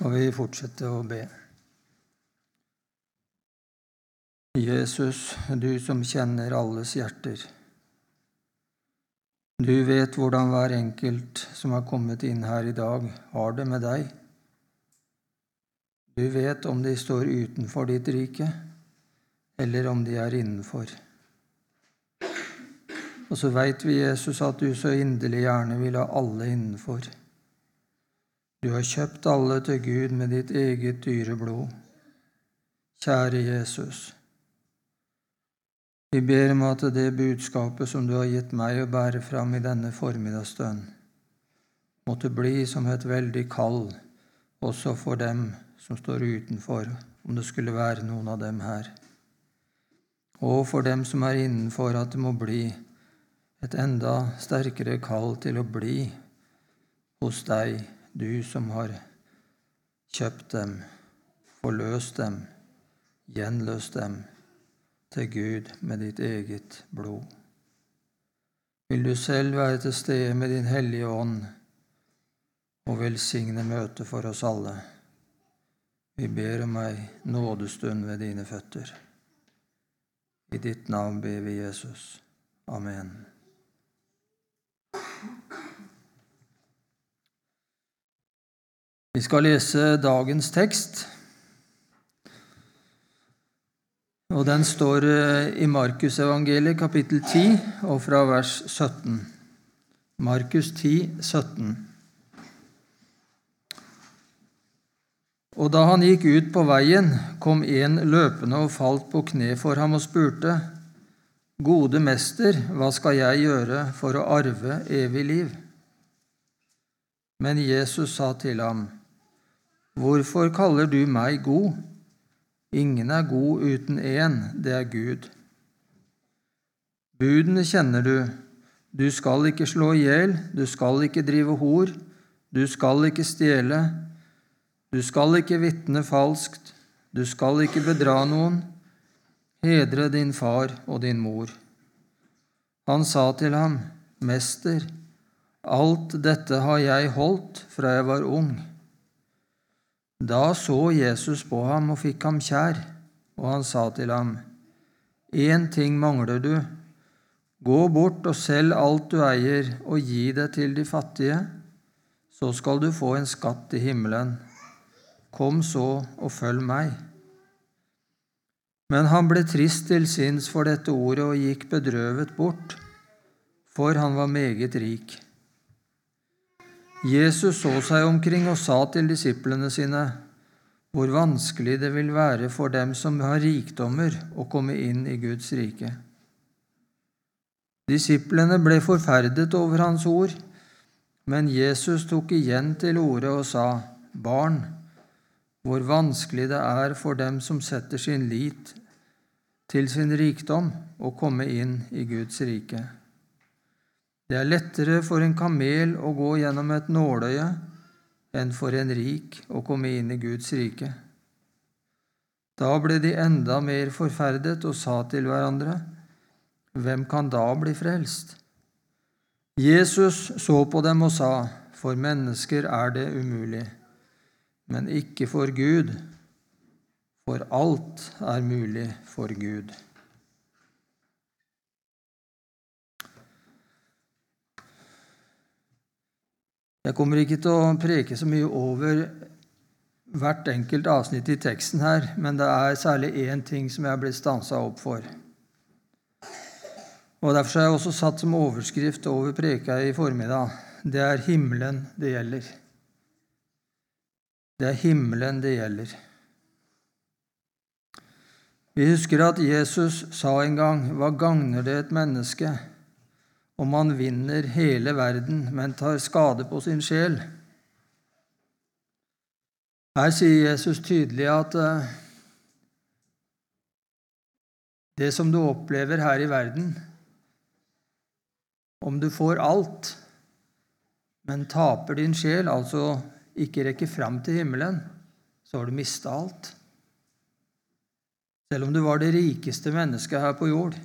skal vi fortsette å be. Jesus, du som kjenner alles hjerter. Du vet hvordan hver enkelt som har kommet inn her i dag, har det med deg. Du vet om de står utenfor ditt rike, eller om de er innenfor. Og så veit vi, Jesus, at du så inderlig gjerne vil ha alle innenfor. Du har kjøpt alle til Gud med ditt eget dyre blod. Kjære Jesus. Vi ber om at det budskapet som du har gitt meg å bære fram i denne formiddagsstund, måtte bli som et veldig kall også for dem som står utenfor, om det skulle være noen av dem her. Og for dem som er innenfor, at det må bli et enda sterkere kall til å bli hos deg du som har kjøpt dem, forløst dem, gjenløst dem til Gud med ditt eget blod. Vil du selv være til stede med din Hellige Ånd og velsigne møtet for oss alle. Vi ber om ei nådestund ved dine føtter. I ditt navn ber vi Jesus. Amen. Vi skal lese dagens tekst. Og Den står eh, i Markusevangeliet kapittel 10 og fra vers 17. Markus 10, 17. Og da han gikk ut på veien, kom en løpende og falt på kne for ham og spurte, Gode mester, hva skal jeg gjøre for å arve evig liv? Men Jesus sa til ham, Hvorfor kaller du meg god? Ingen er god uten én, det er Gud. Budene kjenner du. Du skal ikke slå i hjel, du skal ikke drive hor, du skal ikke stjele, du skal ikke vitne falskt, du skal ikke bedra noen, hedre din far og din mor. Han sa til ham, Mester, alt dette har jeg holdt fra jeg var ung. Da så Jesus på ham og fikk ham kjær, og han sa til ham, Én ting mangler du. Gå bort og selg alt du eier, og gi det til de fattige, så skal du få en skatt i himmelen. Kom så og følg meg. Men han ble trist til sinns for dette ordet og gikk bedrøvet bort, for han var meget rik. Jesus så seg omkring og sa til disiplene sine hvor vanskelig det vil være for dem som har rikdommer, å komme inn i Guds rike. Disiplene ble forferdet over hans ord, men Jesus tok igjen til orde og sa, Barn, hvor vanskelig det er for dem som setter sin lit til sin rikdom, å komme inn i Guds rike. Det er lettere for en kamel å gå gjennom et nåløye enn for en rik å komme inn i Guds rike. Da ble de enda mer forferdet og sa til hverandre, Hvem kan da bli frelst? Jesus så på dem og sa, For mennesker er det umulig, men ikke for Gud, for alt er mulig for Gud. Jeg kommer ikke til å preke så mye over hvert enkelt avsnitt i teksten her, men det er særlig én ting som jeg har blitt stansa opp for. Og Derfor har jeg også satt som overskrift over preka i formiddag det er himmelen det gjelder. Det er himmelen det gjelder. Vi husker at Jesus sa en gang, hva gagner det et menneske om han vinner hele verden, men tar skade på sin sjel. Her sier Jesus tydelig at eh, det som du opplever her i verden Om du får alt, men taper din sjel, altså ikke rekker fram til himmelen, så har du mista alt. Selv om du var det rikeste mennesket her på jord.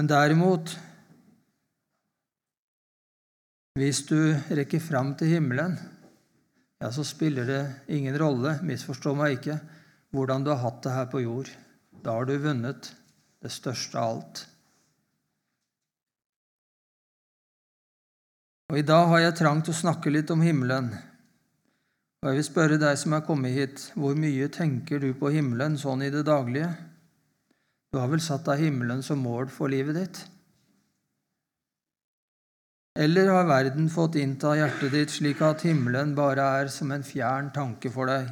Men derimot, hvis du rekker fram til himmelen, ja, så spiller det ingen rolle, misforstå meg ikke, hvordan du har hatt det her på jord. Da har du vunnet det største av alt. Og I dag har jeg trang til å snakke litt om himmelen. Og jeg vil spørre deg som er kommet hit, hvor mye tenker du på himmelen sånn i det daglige? Du har vel satt deg himmelen som mål for livet ditt? Eller har verden fått innta hjertet ditt slik at himmelen bare er som en fjern tanke for deg?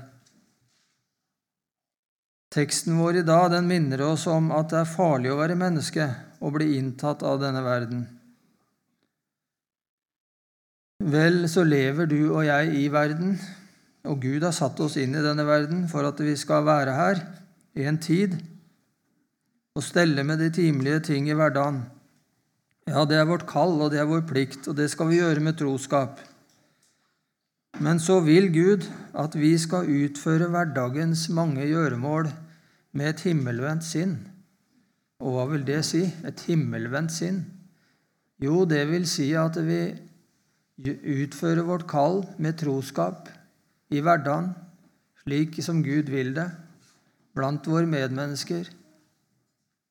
Teksten vår i dag den minner oss om at det er farlig å være menneske og bli inntatt av denne verden. Vel, så lever du og jeg i verden, og Gud har satt oss inn i denne verden for at vi skal være her i en tid og stelle med de timelige ting i hverdagen. Ja, det er vårt kall, og det er vår plikt, og det skal vi gjøre med troskap. Men så vil Gud at vi skal utføre hverdagens mange gjøremål med et himmelvendt sinn. Og hva vil det si? Et himmelvendt sinn? Jo, det vil si at vi utfører vårt kall med troskap i hverdagen, slik som Gud vil det, blant våre medmennesker.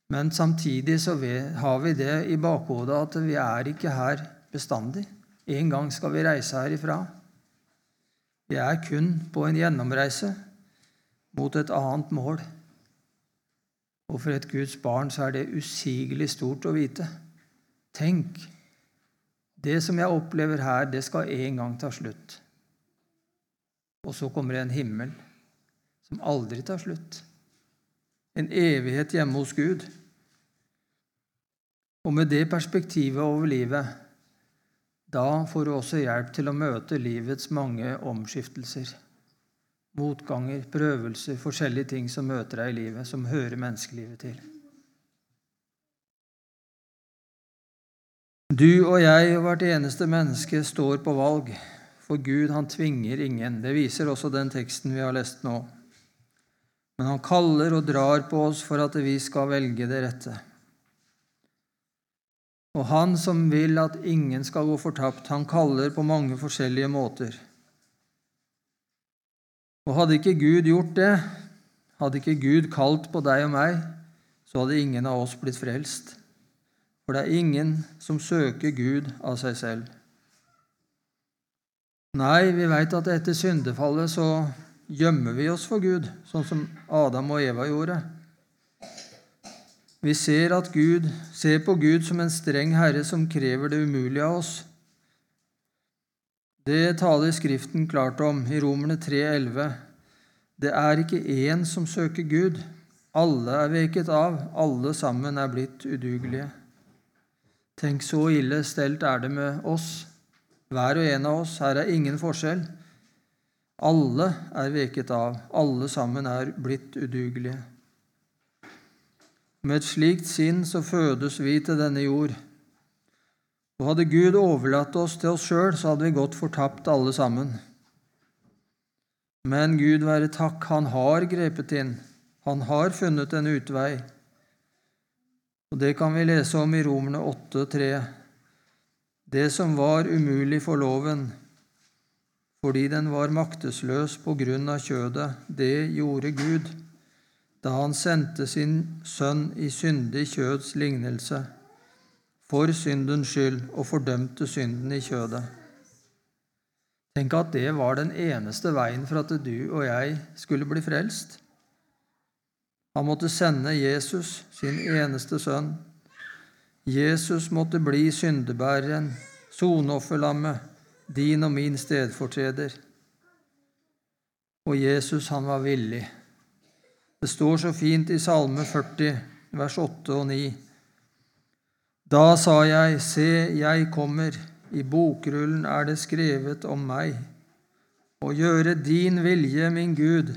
Men samtidig så har vi det i bakhodet at vi er ikke her bestandig. En gang skal vi reise herifra. Vi er kun på en gjennomreise mot et annet mål. Og for et Guds barn så er det usigelig stort å vite. Tenk, det som jeg opplever her, det skal en gang ta slutt. Og så kommer det en himmel som aldri tar slutt. En evighet hjemme hos Gud. Og med det perspektivet over livet, da får du også hjelp til å møte livets mange omskiftelser. Motganger, prøvelser, forskjellige ting som møter deg i livet, som hører menneskelivet til. Du og jeg og hvert eneste menneske står på valg. For Gud, han tvinger ingen. Det viser også den teksten vi har lest nå. Men han kaller og drar på oss for at vi skal velge det rette. Og han som vil at ingen skal gå fortapt, han kaller på mange forskjellige måter. Og hadde ikke Gud gjort det, hadde ikke Gud kalt på deg og meg, så hadde ingen av oss blitt frelst. For det er ingen som søker Gud av seg selv. Nei, vi veit at etter syndefallet så gjemmer vi oss for Gud, sånn som Adam og Eva gjorde. Vi ser, at Gud, ser på Gud som en streng herre som krever det umulige av oss. Det taler Skriften klart om i Romerne 3,11. Det er ikke én som søker Gud. Alle er veket av, alle sammen er blitt udugelige. Tenk, så ille stelt er det med oss hver og en av oss. Her er ingen forskjell. Alle er veket av. Alle sammen er blitt udugelige. Med et slikt sinn så fødes vi til denne jord. Og hadde Gud overlatt oss til oss sjøl, så hadde vi gått fortapt alle sammen. Men Gud være takk, han har grepet inn. Han har funnet en utvei. Og Det kan vi lese om i Romerne 8, 3. Det som var umulig for loven, fordi den var maktesløs på grunn av kjødet, det gjorde Gud da han sendte sin sønn i syndig kjøds lignelse, for syndens skyld, og fordømte synden i kjødet. Tenk at det var den eneste veien for at du og jeg skulle bli frelst. Han måtte sende Jesus, sin eneste sønn, Jesus måtte bli syndebæreren, soneofferlammet, din og min stedfortreder. Og Jesus, han var villig. Det står så fint i Salme 40, vers 8 og 9. Da sa jeg, se, jeg kommer, i bokrullen er det skrevet om meg. Å gjøre din vilje, min Gud,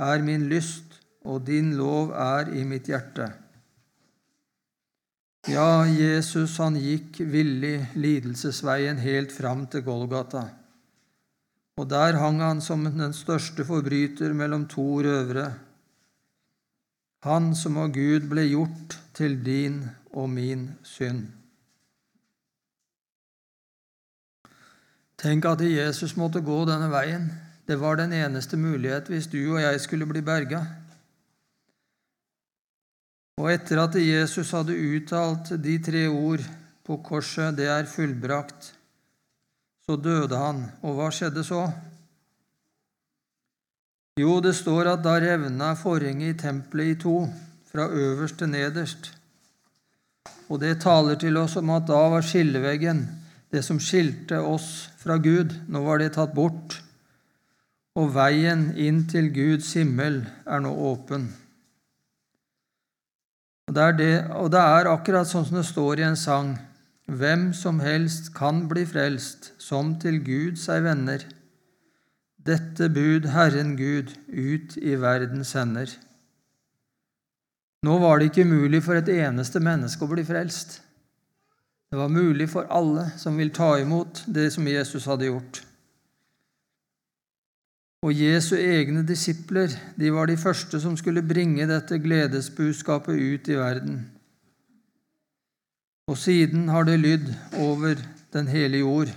er min lyst, og din lov er i mitt hjerte. Ja, Jesus han gikk villig lidelsesveien helt fram til Golgata. Og der hang han som den største forbryter mellom to røvere. Han som av Gud ble gjort til din og min synd. Tenk at Jesus måtte gå denne veien. Det var den eneste mulighet hvis du og jeg skulle bli berga. Og etter at Jesus hadde uttalt de tre ord på korset 'Det er fullbrakt', så døde han. Og hva skjedde så? Jo, det står at da revna forhenget i tempelet i to, fra øverst til nederst. Og det taler til oss om at da var skilleveggen, det som skilte oss fra Gud, nå var det tatt bort, og veien inn til Guds himmel er nå åpen. Og det, det, og det er akkurat sånn som det står i en sang, hvem som helst kan bli frelst, som til Gud seg venner. Dette bud Herren Gud ut i verden sender. Nå var det ikke mulig for et eneste menneske å bli frelst. Det var mulig for alle som vil ta imot det som Jesus hadde gjort. Og Jesu egne disipler de var de første som skulle bringe dette gledesbudskapet ut i verden. Og siden har det lydd over den hele jord.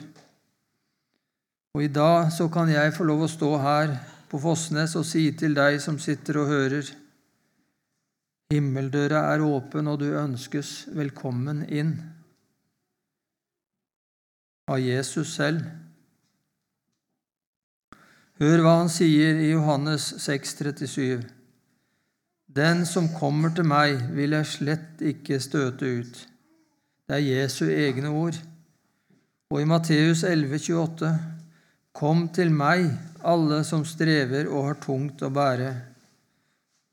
Og i dag så kan jeg få lov å stå her på Fossnes og si til deg som sitter og hører Himmeldøra er åpen, og du ønskes velkommen inn av Jesus selv. Hør hva han sier i Johannes 6, 37. Den som kommer til meg, vil jeg slett ikke støte ut. Det er Jesu egne ord. Og i Matteus 11, 28. Kom til meg, alle som strever og har tungt å bære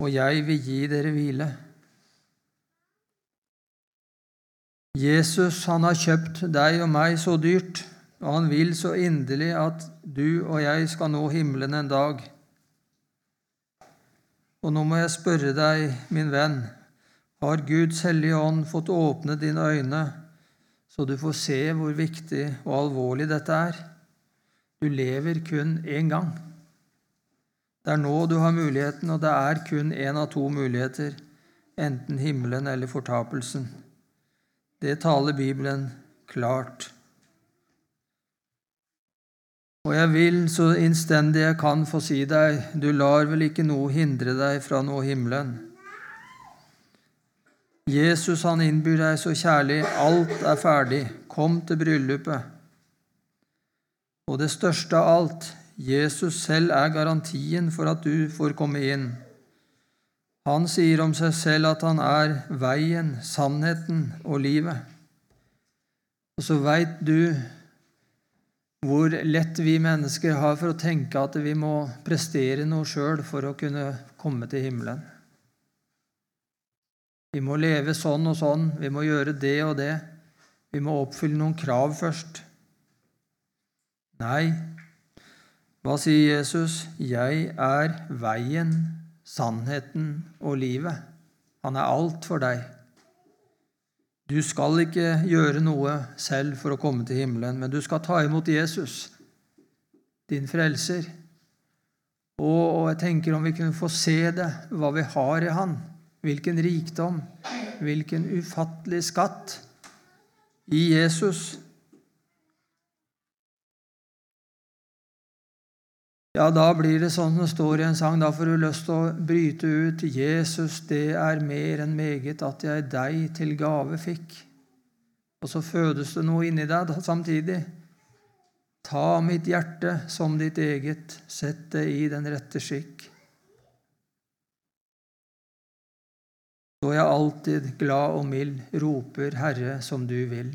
og jeg vil gi dere hvile. Jesus han har kjøpt deg og meg så dyrt, og han vil så inderlig at du og jeg skal nå himmelen en dag. Og nå må jeg spørre deg, min venn, har Guds hellige ånd fått åpne dine øyne, så du får se hvor viktig og alvorlig dette er? Du lever kun én gang. Det er nå du har muligheten, og det er kun én av to muligheter, enten himmelen eller fortapelsen. Det taler Bibelen klart. Og jeg vil så innstendig jeg kan få si deg, du lar vel ikke noe hindre deg fra nå himmelen. Jesus han innbyr deg så kjærlig, alt er ferdig, kom til bryllupet. Og det største av alt, Jesus selv er garantien for at du får komme inn. Han sier om seg selv at han er veien, sannheten og livet. Og så veit du hvor lett vi mennesker har for å tenke at vi må prestere noe sjøl for å kunne komme til himmelen. Vi må leve sånn og sånn, vi må gjøre det og det. Vi må oppfylle noen krav først. Nei, hva sier Jesus? 'Jeg er veien, sannheten og livet'. Han er alt for deg. Du skal ikke gjøre noe selv for å komme til himmelen, men du skal ta imot Jesus, din frelser. Og jeg tenker om vi kunne få se det, hva vi har i Han, hvilken rikdom, hvilken ufattelig skatt i Jesus. Ja, da blir det sånn som det står i en sang. Da får du lyst til å bryte ut 'Jesus, det er mer enn meget at jeg deg til gave fikk'. Og så fødes det noe inni deg samtidig. Ta mitt hjerte som ditt eget, sett det i den rette skikk. Så jeg alltid glad og mild roper, Herre, som du vil.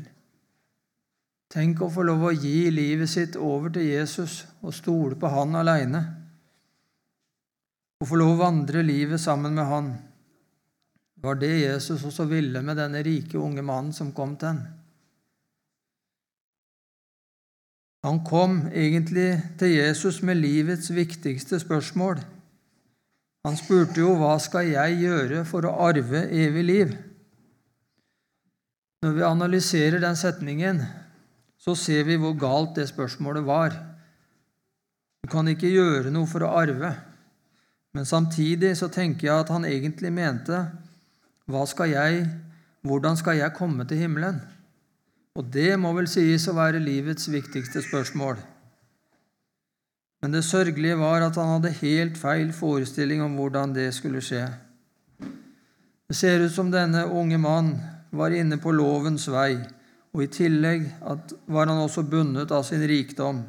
Tenk å få lov å gi livet sitt over til Jesus og stole på Han aleine. Å få lov å vandre livet sammen med Han. Det var det Jesus også ville med denne rike, unge mannen som kom til ham. Han kom egentlig til Jesus med livets viktigste spørsmål. Han spurte jo 'Hva skal jeg gjøre for å arve evig liv?' Når vi analyserer den setningen, så ser vi hvor galt det spørsmålet var. Du kan ikke gjøre noe for å arve. Men samtidig så tenker jeg at han egentlig mente hva skal jeg, hvordan skal jeg komme til himmelen? Og det må vel sies å være livets viktigste spørsmål. Men det sørgelige var at han hadde helt feil forestilling om hvordan det skulle skje. Det ser ut som denne unge mann var inne på lovens vei, og i tillegg var han også bundet av sin rikdom.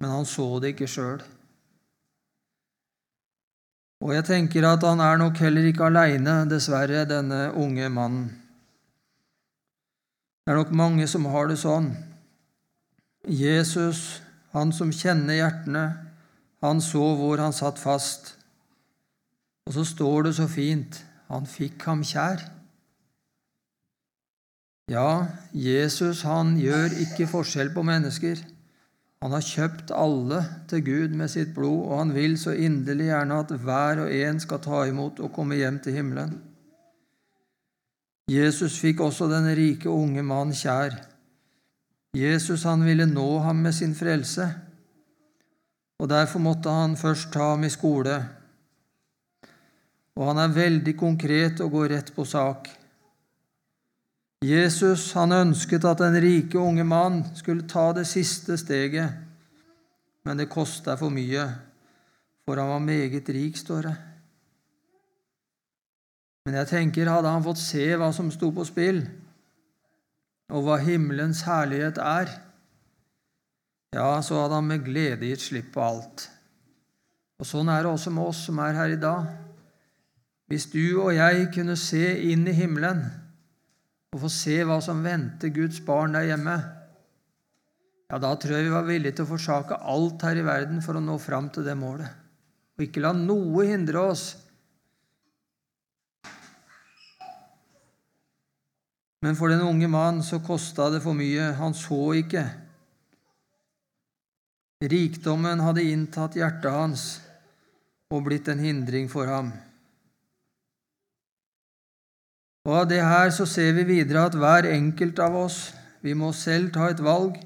Men han så det ikke sjøl. Og jeg tenker at han er nok heller ikke aleine, dessverre, denne unge mannen. Det er nok mange som har det sånn. Jesus, han som kjenner hjertene, han så hvor han satt fast. Og så står det så fint han fikk ham kjær. Ja, Jesus han gjør ikke forskjell på mennesker. Han har kjøpt alle til Gud med sitt blod, og han vil så inderlig gjerne at hver og en skal ta imot og komme hjem til himmelen. Jesus fikk også den rike unge mann kjær. Jesus han ville nå ham med sin frelse, og derfor måtte han først ta ham i skole. Og han er veldig konkret og går rett på sak. Jesus han ønsket at den rike unge mann skulle ta det siste steget, men det kosta for mye, for han var meget rik, står det. Men jeg tenker, hadde han fått se hva som sto på spill, og hva himmelens herlighet er, ja, så hadde han med glede gitt slipp på alt. Og Sånn er det også med oss som er her i dag. Hvis du og jeg kunne se inn i himmelen, og få se hva som venter Guds barn der hjemme, ja, da tror jeg vi var villige til å forsake alt her i verden for å nå fram til det målet. Og ikke la noe hindre oss. Men for den unge mann så kosta det for mye. Han så ikke. Rikdommen hadde inntatt hjertet hans og blitt en hindring for ham. Og av det her så ser vi videre at hver enkelt av oss, vi må selv ta et valg.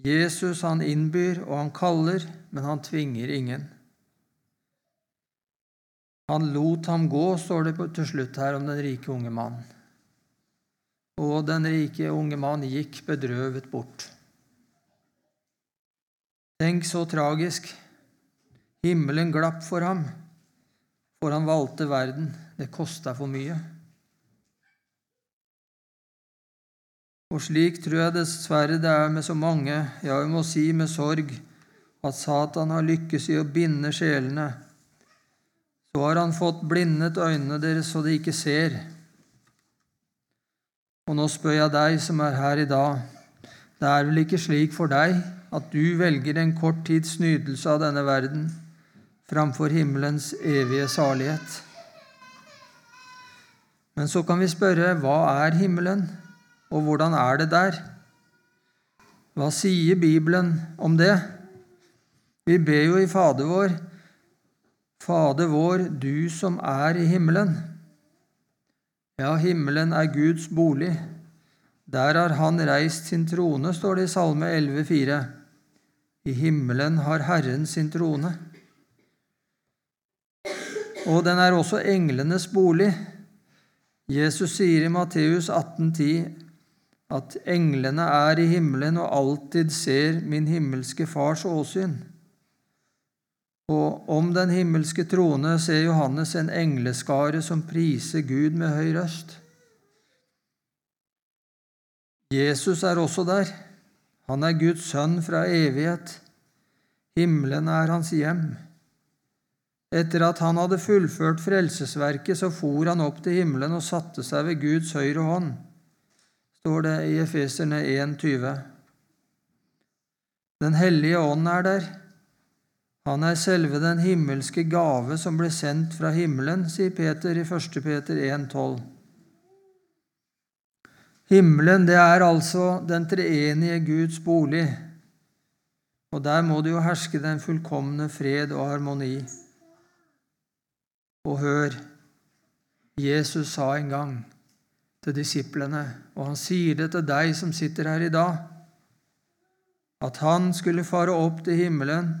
Jesus han innbyr og han kaller, men han tvinger ingen. Han lot ham gå, står det til slutt her om den rike unge mannen. Og den rike unge mann gikk bedrøvet bort. Tenk så tragisk. Himmelen glapp for ham, for han valgte verden. Det kosta for mye. Og slik tror jeg dessverre det er med så mange, ja, vi må si med sorg, at Satan har lykkes i å binde sjelene. Så har han fått blindet øynene deres så de ikke ser. Og nå spør jeg deg som er her i dag, det er vel ikke slik for deg at du velger en kort tids nytelse av denne verden framfor himmelens evige salighet? Men så kan vi spørre hva er himmelen? Og hvordan er det der? Hva sier Bibelen om det? Vi ber jo i Fader vår, Fader vår, du som er i himmelen. Ja, himmelen er Guds bolig. Der har Han reist sin trone, står det i Salme 11,4. I himmelen har Herren sin trone. Og den er også englenes bolig. Jesus sier i Matteus 18,10 at englene er i himmelen og alltid ser min himmelske Fars åsyn. Og om den himmelske trone ser Johannes en engleskare som priser Gud med høy røst. Jesus er også der. Han er Guds sønn fra evighet. Himmelen er hans hjem. Etter at han hadde fullført frelsesverket, så for han opp til himmelen og satte seg ved Guds høyre hånd står det i Efeserne 1,20. Den hellige ånd er der. Han er selve den himmelske gave som ble sendt fra himmelen, sier Peter i 1. Peter 1,12. Himmelen, det er altså den treenige Guds bolig, og der må det jo herske den fullkomne fred og harmoni. Og hør, Jesus sa en gang til disiplene, og han sier det til deg som sitter her i dag, at han skulle fare opp til himmelen,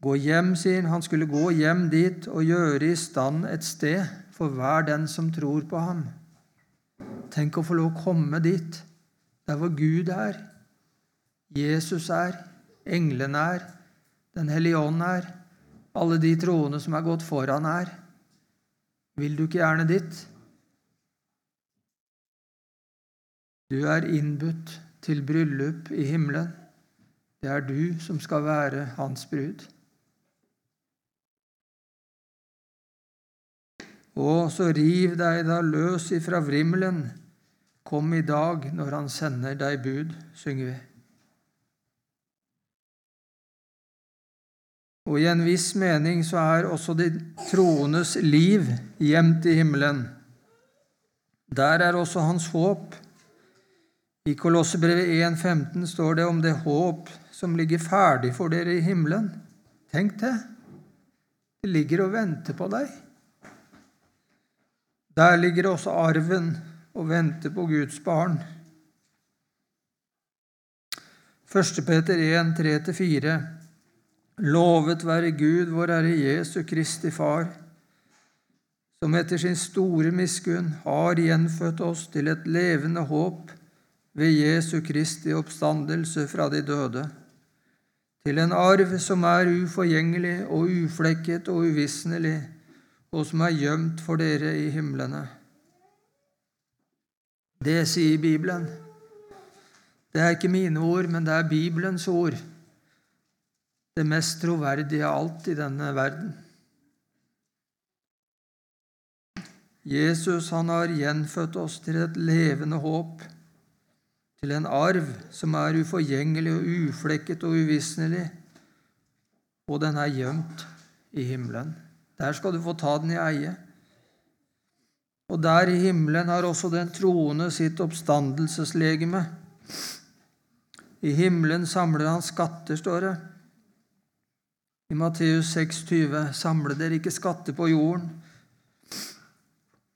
gå hjem, sier han, han skulle gå hjem dit og gjøre i stand et sted for hver den som tror på ham. Tenk å få lov å komme dit, der hvor Gud er, Jesus er, englene er, Den hellige ånd er, alle de troende som er gått foran er. Vil du ikke gjerne ditt? Du er innbudt til bryllup i himmelen. Det er du som skal være hans brud. Og så riv deg da løs ifra vrimmelen. Kom i dag når han sender deg bud, synger vi. Og i en viss mening så er også de troendes liv gjemt i himmelen. Der er også hans håp. I Kolossebrevet 1,15 står det om det håp som ligger ferdig for dere i himmelen. Tenk det! Det ligger og venter på deg. Der ligger også arven og venter på Guds barn. 1. Peter 1, 3-4 Lovet være Gud, vår Herre Jesu Kristi Far, som etter sin store miskunn har gjenfødt oss til et levende håp ved Jesu Kristi oppstandelse fra de døde, til en arv som er uforgjengelig og uflekket og uvisnelig, og som er gjemt for dere i himlene. Det sier Bibelen. Det er ikke mine ord, men det er Bibelens ord det mest troverdige av alt i denne verden. Jesus han har gjenfødt oss til et levende håp, til en arv som er uforgjengelig og uflekket og uvisnelig, og den er gjemt i himmelen. Der skal du få ta den i eie. Og der i himmelen har også den troende sitt oppstandelseslegeme. I himmelen samler han skatter, står det. I Matteus 6,20.: Samle dere ikke skatter på jorden,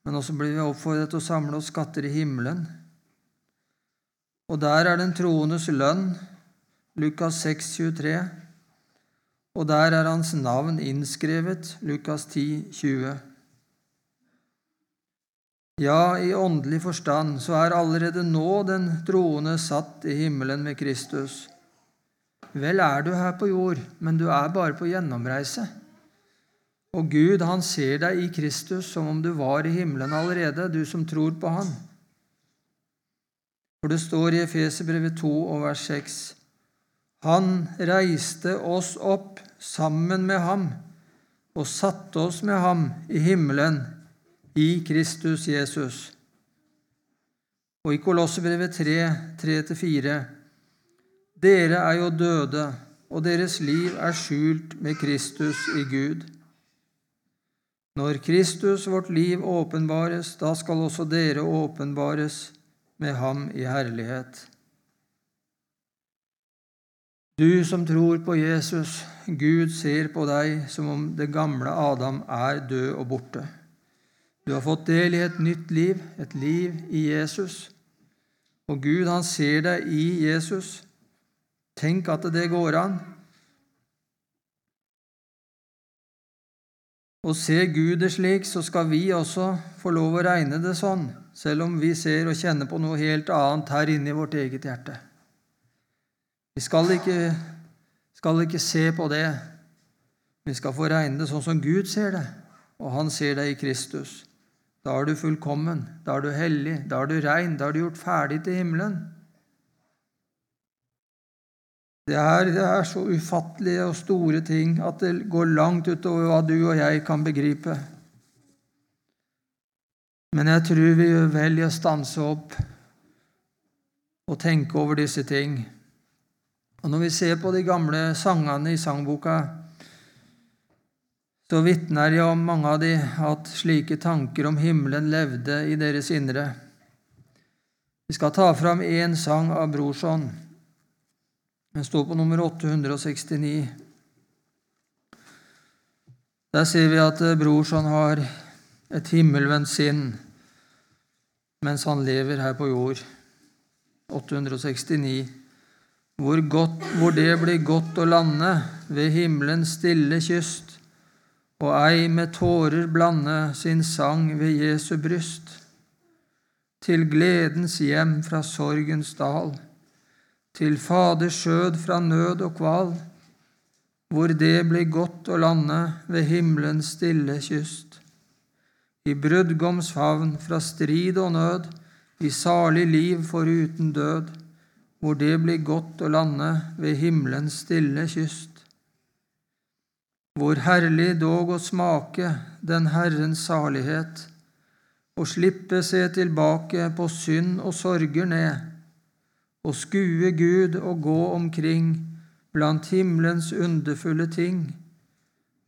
men også blir vi oppfordret til å samle oss skatter i himmelen. Og der er den troendes lønn, Lukas 6, 23. og der er hans navn innskrevet, Lukas 10, 20. Ja, i åndelig forstand så er allerede nå den troende satt i himmelen med Kristus. Vel er du her på jord, men du er bare på gjennomreise. Og Gud, han ser deg i Kristus som om du var i himmelen allerede, du som tror på Han. For det står i Efeserbrevet 2 og vers 6.: Han reiste oss opp sammen med ham og satte oss med ham i himmelen i Kristus Jesus. Og i Kolossebrevet 3, 3-4.: dere er jo døde, og deres liv er skjult med Kristus i Gud. Når Kristus, vårt liv, åpenbares, da skal også dere åpenbares med ham i herlighet. Du som tror på Jesus, Gud ser på deg som om det gamle Adam er død og borte. Du har fått del i et nytt liv, et liv i Jesus. Og Gud, han ser deg i Jesus. Tenk at det går an. Og ser Gud det slik, så skal vi også få lov å regne det sånn, selv om vi ser og kjenner på noe helt annet her inne i vårt eget hjerte. Vi skal ikke, skal ikke se på det. Vi skal få regne det sånn som Gud ser det, og Han ser deg i Kristus. Da er du fullkommen, da er du hellig, da er du rein, da er du gjort ferdig til himmelen. Det er, det er, så ufattelige og store ting at det går langt utover hva du og jeg kan begripe. Men jeg tror vi gjør vel i å stanse opp og tenke over disse ting. Og Når vi ser på de gamle sangene i sangboka, så vitner jeg om mange av de at slike tanker om himmelen levde i deres indre. Vi skal ta fram én sang av Brorson. Den står på nummer 869. Der ser vi at Brorson har et himmelvendt sinn mens han lever her på jord. 869. Hvor, godt, hvor det blir godt å lande ved himmelens stille kyst, og ei med tårer blande sin sang ved Jesu bryst, til gledens hjem fra sorgens dal til Faders skjød fra nød og kval, hvor det blir godt å lande ved himmelens stille kyst. I brudgoms favn fra strid og nød, i salig liv foruten død, hvor det blir godt å lande ved himmelens stille kyst. Hvor herlig dog å smake den Herrens salighet, og slippe se tilbake på synd og sorger ned, og skue Gud og gå omkring blant himmelens underfulle ting,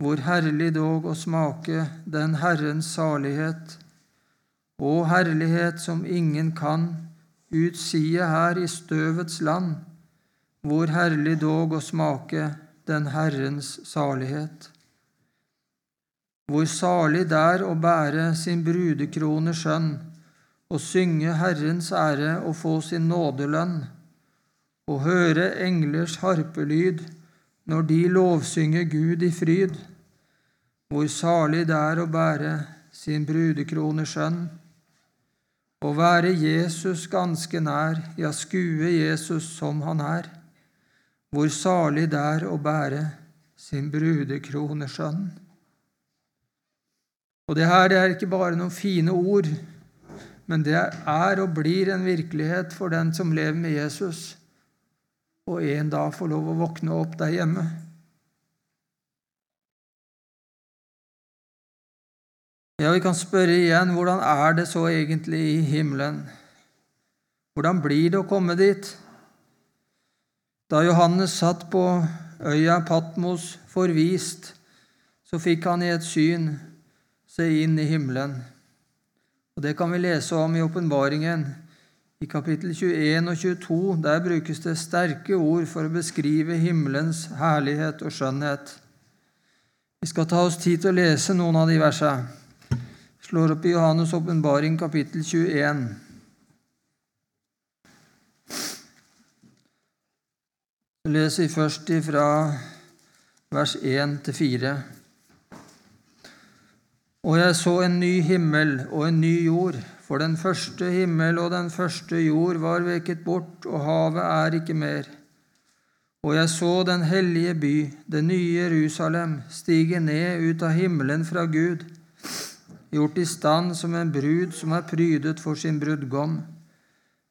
hvor herlig dog å smake den Herrens salighet, og herlighet som ingen kan utsie her i støvets land, hvor herlig dog å smake den Herrens salighet. Hvor salig der å bære sin brudekrone skjønn, og synge Herrens ære og få sin nådelønn og høre englers harpelyd når de lovsynger Gud i fryd. Hvor salig det er å bære sin brudekrone skjønn, å være Jesus ganske nær, ja, skue Jesus som han er. Hvor salig det er å bære sin brudekrone skjønn. Og det her det er ikke bare noen fine ord, men det er og blir en virkelighet for den som lever med Jesus og en dag få lov å våkne opp der hjemme. Ja, vi kan spørre igjen hvordan er det så egentlig i himmelen? Hvordan blir det å komme dit? Da Johannes satt på øya Patmos forvist, så fikk han i et syn se inn i himmelen. Og Det kan vi lese om i åpenbaringen i kapittel 21 og 22 der brukes det sterke ord for å beskrive himmelens herlighet og skjønnhet. Vi skal ta oss tid til å lese noen av de versene. Slår opp i Johannes' åpenbaring, kapittel 21. Så leser vi først fra vers 1 til 4. Og jeg så en ny himmel og en ny jord for den første himmel og den første jord var veket bort, og havet er ikke mer. Og jeg så den hellige by, det nye Jerusalem, stige ned ut av himmelen fra Gud, gjort i stand som en brud som er prydet for sin brudgom.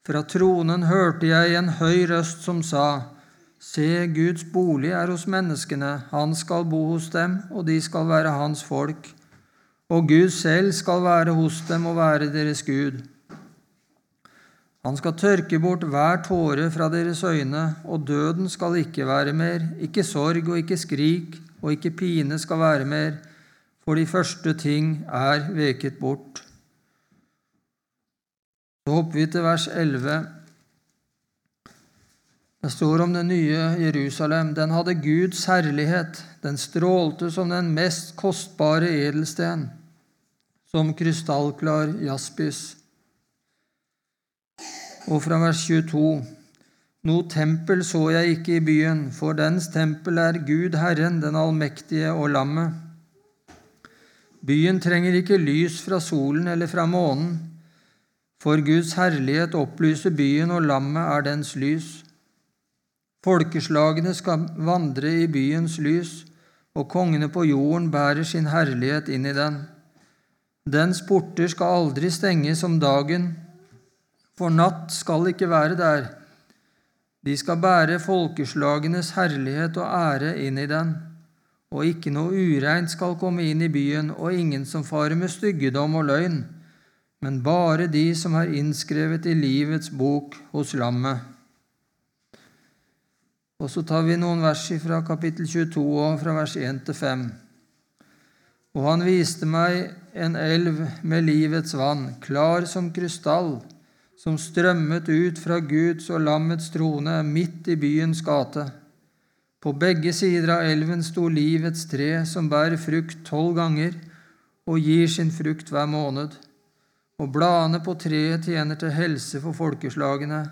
Fra tronen hørte jeg en høy røst som sa, Se, Guds bolig er hos menneskene, han skal bo hos dem, og de skal være hans folk og Gud selv skal være hos dem og være deres Gud. Han skal tørke bort hver tåre fra deres øyne, og døden skal ikke være mer, ikke sorg og ikke skrik og ikke pine skal være mer, for de første ting er veket bort. Så hopper vi til vers 11. Det står om den nye Jerusalem. Den hadde Guds herlighet. Den strålte som den mest kostbare edelsten, som krystallklar jaspis. Og fra vers 22.: Noe tempel så jeg ikke i byen, for dens tempel er Gud Herren, den allmektige og lammet. Byen trenger ikke lys fra solen eller fra månen, for Guds herlighet opplyser byen, og lammet er dens lys. Folkeslagene skal vandre i byens lys, og kongene på jorden bærer sin herlighet inn i den. Dens porter skal aldri stenges om dagen, for natt skal ikke være der. De skal bære folkeslagenes herlighet og ære inn i den, og ikke noe ureint skal komme inn i byen, og ingen som farer med styggedom og løgn, men bare de som er innskrevet i livets bok hos lammet. Og så tar vi noen vers fra kapittel 22 og fra vers 1 til 5. Og han viste meg en elv med livets vann, klar som krystall, som strømmet ut fra Guds og lammets trone midt i byens gate. På begge sider av elven sto livets tre, som bærer frukt tolv ganger og gir sin frukt hver måned. Og bladene på treet tjener til helse for folkeslagene.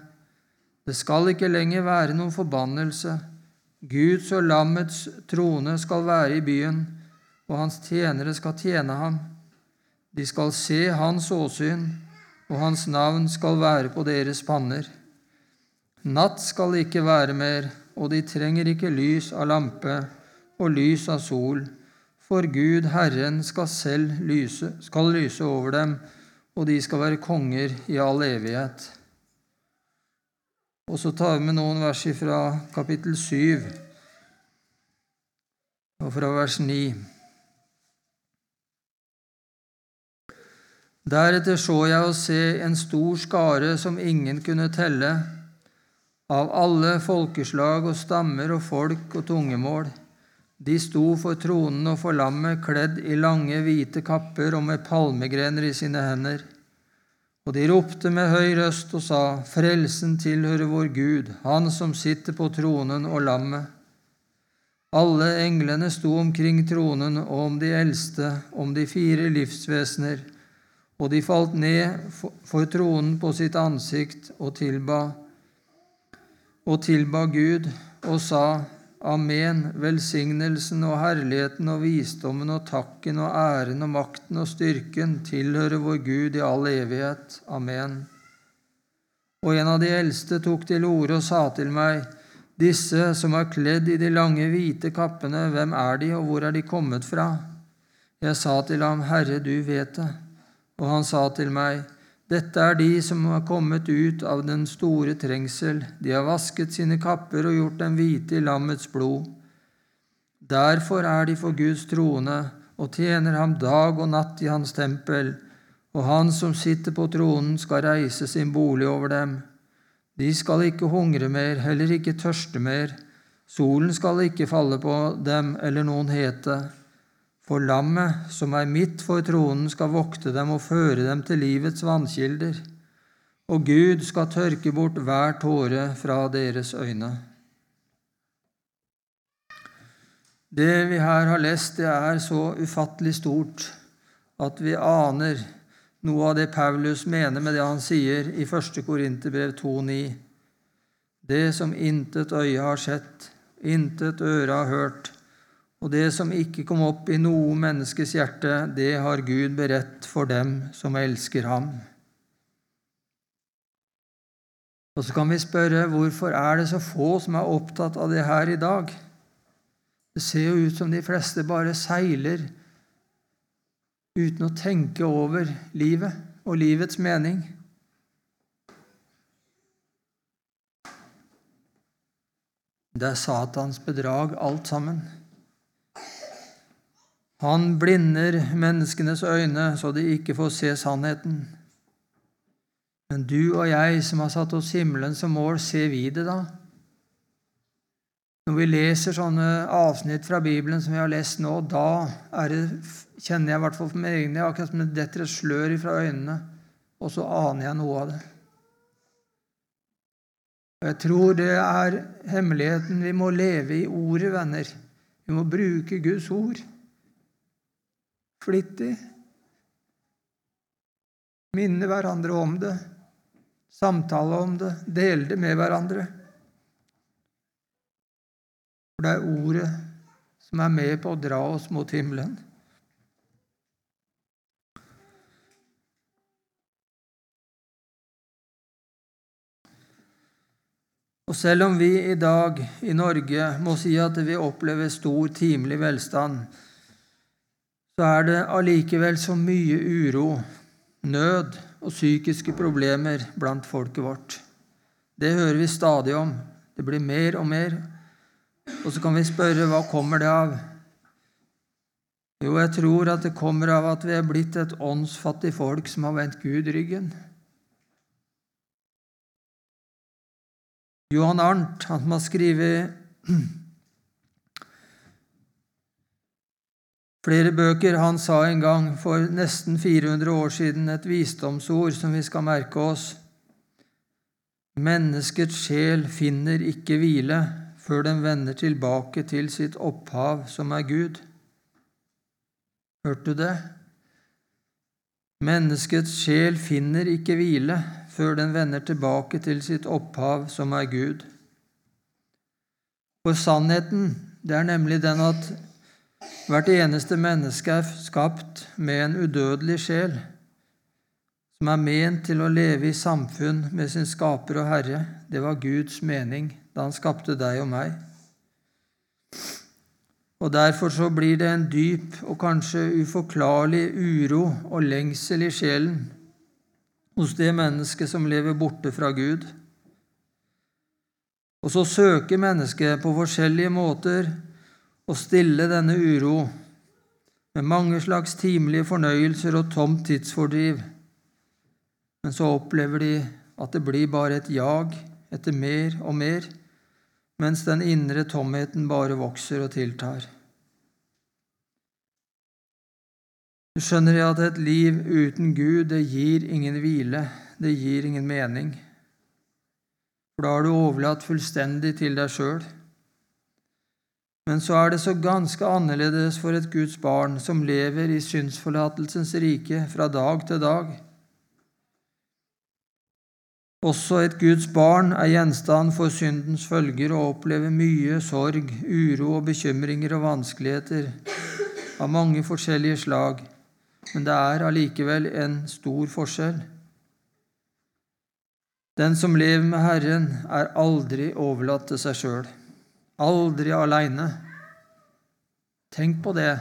Det skal ikke lenger være noen forbannelse. Guds og lammets trone skal være i byen, og hans tjenere skal tjene ham. De skal se hans åsyn, og hans navn skal være på deres panner. Natt skal ikke være mer, og de trenger ikke lys av lampe og lys av sol. For Gud, Herren, skal selv lyse, skal lyse over dem, og de skal være konger i all evighet. Og så tar vi med noen vers fra kapittel 7 og fra vers 9. Deretter så jeg å se en stor skare som ingen kunne telle, av alle folkeslag og stammer og folk og tungemål. De sto for tronen og for lammet, kledd i lange, hvite kapper og med palmegrener i sine hender. Og de ropte med høy røst og sa, Frelsen tilhører vår Gud, Han som sitter på tronen og lammet. Alle englene sto omkring tronen og om de eldste, om de fire livsvesener og de falt ned for tronen på sitt ansikt og tilba, og tilba Gud og sa, Amen, velsignelsen og herligheten og visdommen og takken og æren og makten og styrken tilhører vår Gud i all evighet. Amen. Og en av de eldste tok til orde og sa til meg, Disse som er kledd i de lange, hvite kappene, hvem er de, og hvor er de kommet fra? Jeg sa til ham, Herre, du vet det. Og han sa til meg, Dette er de som har kommet ut av den store trengsel. De har vasket sine kapper og gjort dem hvite i lammets blod. Derfor er de for Guds trone og tjener ham dag og natt i hans tempel. Og han som sitter på tronen, skal reise sin bolig over dem. De skal ikke hungre mer, heller ikke tørste mer. Solen skal ikke falle på dem eller noen hete. For lammet som er midt for tronen, skal vokte dem og føre dem til livets vannkilder. Og Gud skal tørke bort hver tåre fra deres øyne. Det vi her har lest, det er så ufattelig stort at vi aner noe av det Paulus mener med det han sier i 1. Korinterbrev 2,9. Det som intet øye har sett, intet øre har hørt, og det som ikke kom opp i noe menneskes hjerte, det har Gud beredt for dem som elsker ham. Og så kan vi spørre hvorfor er det så få som er opptatt av det her i dag? Det ser jo ut som de fleste bare seiler uten å tenke over livet og livets mening. Det er Satans bedrag, alt sammen. Han blinder menneskenes øyne så de ikke får se sannheten. Men du og jeg som har satt oss himmelen som mål, ser vi det da? Når vi leser sånne avsnitt fra Bibelen som vi har lest nå, da det, kjenner jeg i hvert fall for meg egne akkurat som det detter et slør fra øynene, og så aner jeg noe av det. Og Jeg tror det er hemmeligheten. Vi må leve i ordet, venner. Vi må bruke Guds ord flittig. Minne hverandre om det, samtale om det, dele det med hverandre. For det er ordet som er med på å dra oss mot himmelen. Og selv om vi i dag i Norge må si at vi opplever stor timelig velstand, så er det allikevel så mye uro, nød og psykiske problemer blant folket vårt. Det hører vi stadig om. Det blir mer og mer. Og så kan vi spørre hva kommer det av? Jo, jeg tror at det kommer av at vi er blitt et åndsfattig folk som har vendt Gud ryggen. Johan Arnt, han som har skrevet Flere bøker han sa en gang for nesten 400 år siden et visdomsord som vi skal merke oss. Menneskets sjel finner ikke hvile før den vender tilbake til sitt opphav, som er Gud. Hørte du det? Menneskets sjel finner ikke hvile før den vender tilbake til sitt opphav, som er Gud. For sannheten, det er nemlig den at Hvert eneste menneske er skapt med en udødelig sjel, som er ment til å leve i samfunn med sin skaper og Herre. Det var Guds mening da han skapte deg og meg. Og derfor så blir det en dyp og kanskje uforklarlig uro og lengsel i sjelen hos det mennesket som lever borte fra Gud. Og så søker mennesket på forskjellige måter å stille denne uro med mange slags timelige fornøyelser og tomt tidsfordriv. Men så opplever de at det blir bare et jag etter mer og mer, mens den indre tomheten bare vokser og tiltar. Du skjønner at et liv uten Gud, det gir ingen hvile, det gir ingen mening. For da har du overlatt fullstendig til deg sjøl. Men så er det så ganske annerledes for et Guds barn som lever i syndsforlatelsens rike fra dag til dag. Også et Guds barn er gjenstand for syndens følger og opplever mye sorg, uro og bekymringer og vanskeligheter av mange forskjellige slag, men det er allikevel en stor forskjell. Den som lever med Herren, er aldri overlatt til seg sjøl, aldri aleine. Tenk på det.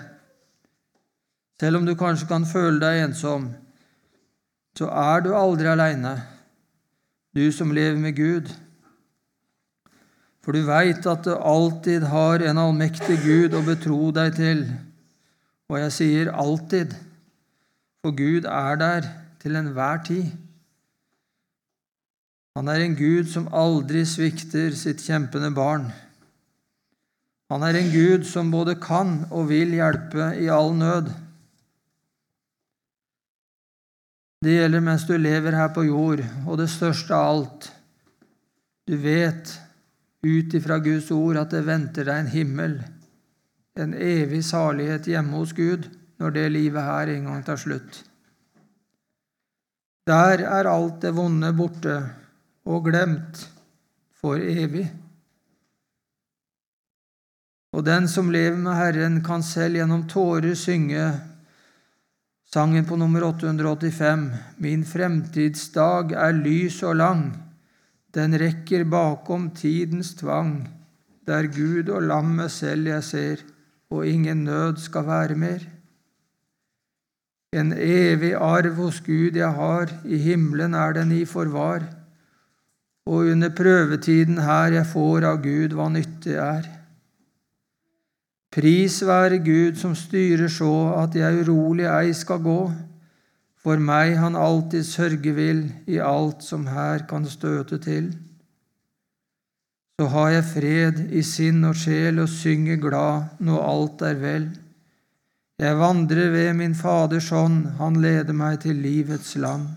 Selv om du kanskje kan føle deg ensom, så er du aldri aleine du som lever med Gud. For du veit at du alltid har en allmektig Gud å betro deg til. Og jeg sier alltid, for Gud er der til enhver tid. Han er en Gud som aldri svikter sitt kjempende barn. Han er en Gud som både kan og vil hjelpe i all nød. Det gjelder mens du lever her på jord, og det største av alt Du vet ut ifra Guds ord at det venter deg en himmel, en evig salighet hjemme hos Gud når det livet her en gang tar slutt. Der er alt det vonde borte og glemt for evig. Og den som lever med Herren, kan selv gjennom tårer synge Sangen på nummer 885, Min fremtidsdag er lys og lang, den rekker bakom tidens tvang, der Gud og lammet selv jeg ser, og ingen nød skal være mer. En evig arv hos Gud jeg har, i himmelen er den i forvar, og under prøvetiden her jeg får av Gud hva nyttig er. Pris være Gud som styrer så at jeg urolig ei skal gå. For meg han alltid sørge vil i alt som her kan støte til. Så har jeg fred i sinn og sjel og synger glad når alt er vel. Jeg vandrer ved min Faders hånd, han leder meg til livets land.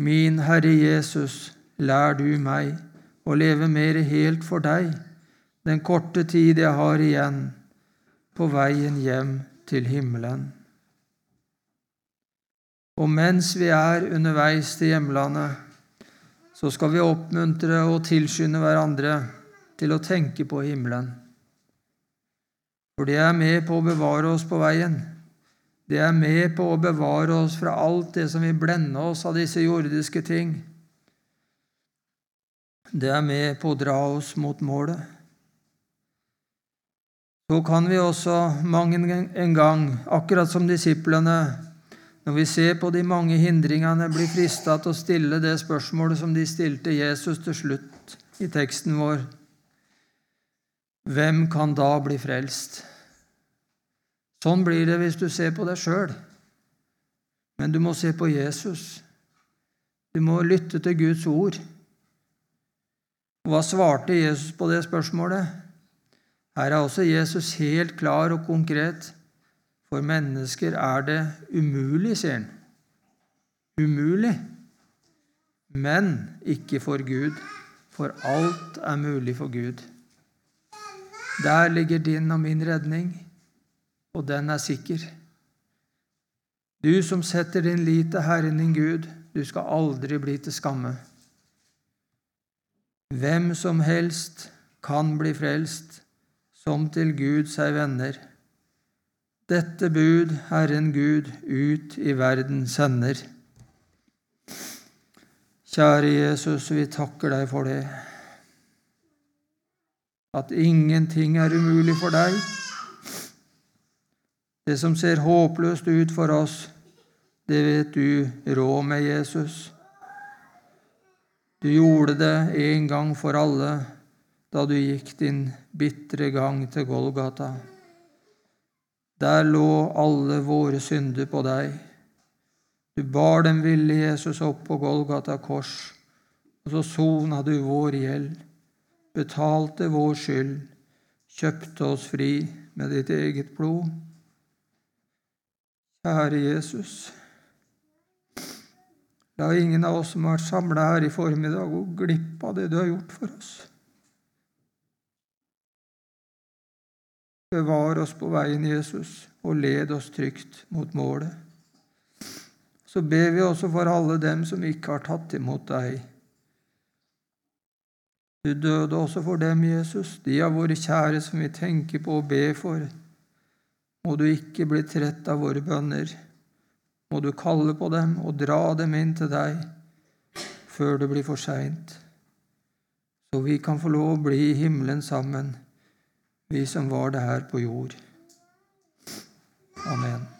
Min Herre Jesus, lær du meg å leve mer helt for deg den korte tid jeg har igjen på veien hjem til himmelen. Og mens vi er underveis til hjemlandet, så skal vi oppmuntre og tilskynde hverandre til å tenke på himmelen. For det er med på å bevare oss på veien. Det er med på å bevare oss fra alt det som vil blende oss av disse jordiske ting. Det er med på å dra oss mot målet. Så kan vi også mange en gang, akkurat som disiplene, når vi ser på de mange hindringene, bli frista til å stille det spørsmålet som de stilte Jesus til slutt i teksten vår. Hvem kan da bli frelst? Sånn blir det hvis du ser på deg sjøl. Men du må se på Jesus. Du må lytte til Guds ord. Hva svarte Jesus på det spørsmålet? Her er også Jesus helt klar og konkret. For mennesker er det umulig, sier han. Umulig. Men ikke for Gud, for alt er mulig for Gud. Der ligger din og min redning, og den er sikker. Du som setter din lit til Herren din Gud, du skal aldri bli til skamme. Hvem som helst kan bli frelst som til Gud seg venner. Dette bud Herren Gud ut i verden sender. Kjære Jesus, vi takker deg for det. at ingenting er umulig for deg. Det som ser håpløst ut for oss, det vet du råd med, Jesus. Du gjorde det en gang for alle da du gikk din bitre gang til Golgata. Der lå alle våre synder på deg. Du bar den ville, Jesus, opp på Golgata kors, og så sona du vår gjeld, betalte vår skyld, kjøpte oss fri med ditt eget blod. Kjære Jesus, la ingen av oss som har vært samla her i formiddag, gå glipp av det du har gjort for oss. Bevar oss på veien, Jesus, og led oss trygt mot målet. Så ber vi også for alle dem som ikke har tatt imot deg. Du døde også for dem, Jesus, de av våre kjære som vi tenker på og ber for. Må du ikke bli trett av våre bønner. Må du kalle på dem og dra dem inn til deg før det blir for seint, så vi kan få lov å bli i himmelen sammen vi som var det her på jord. Amen.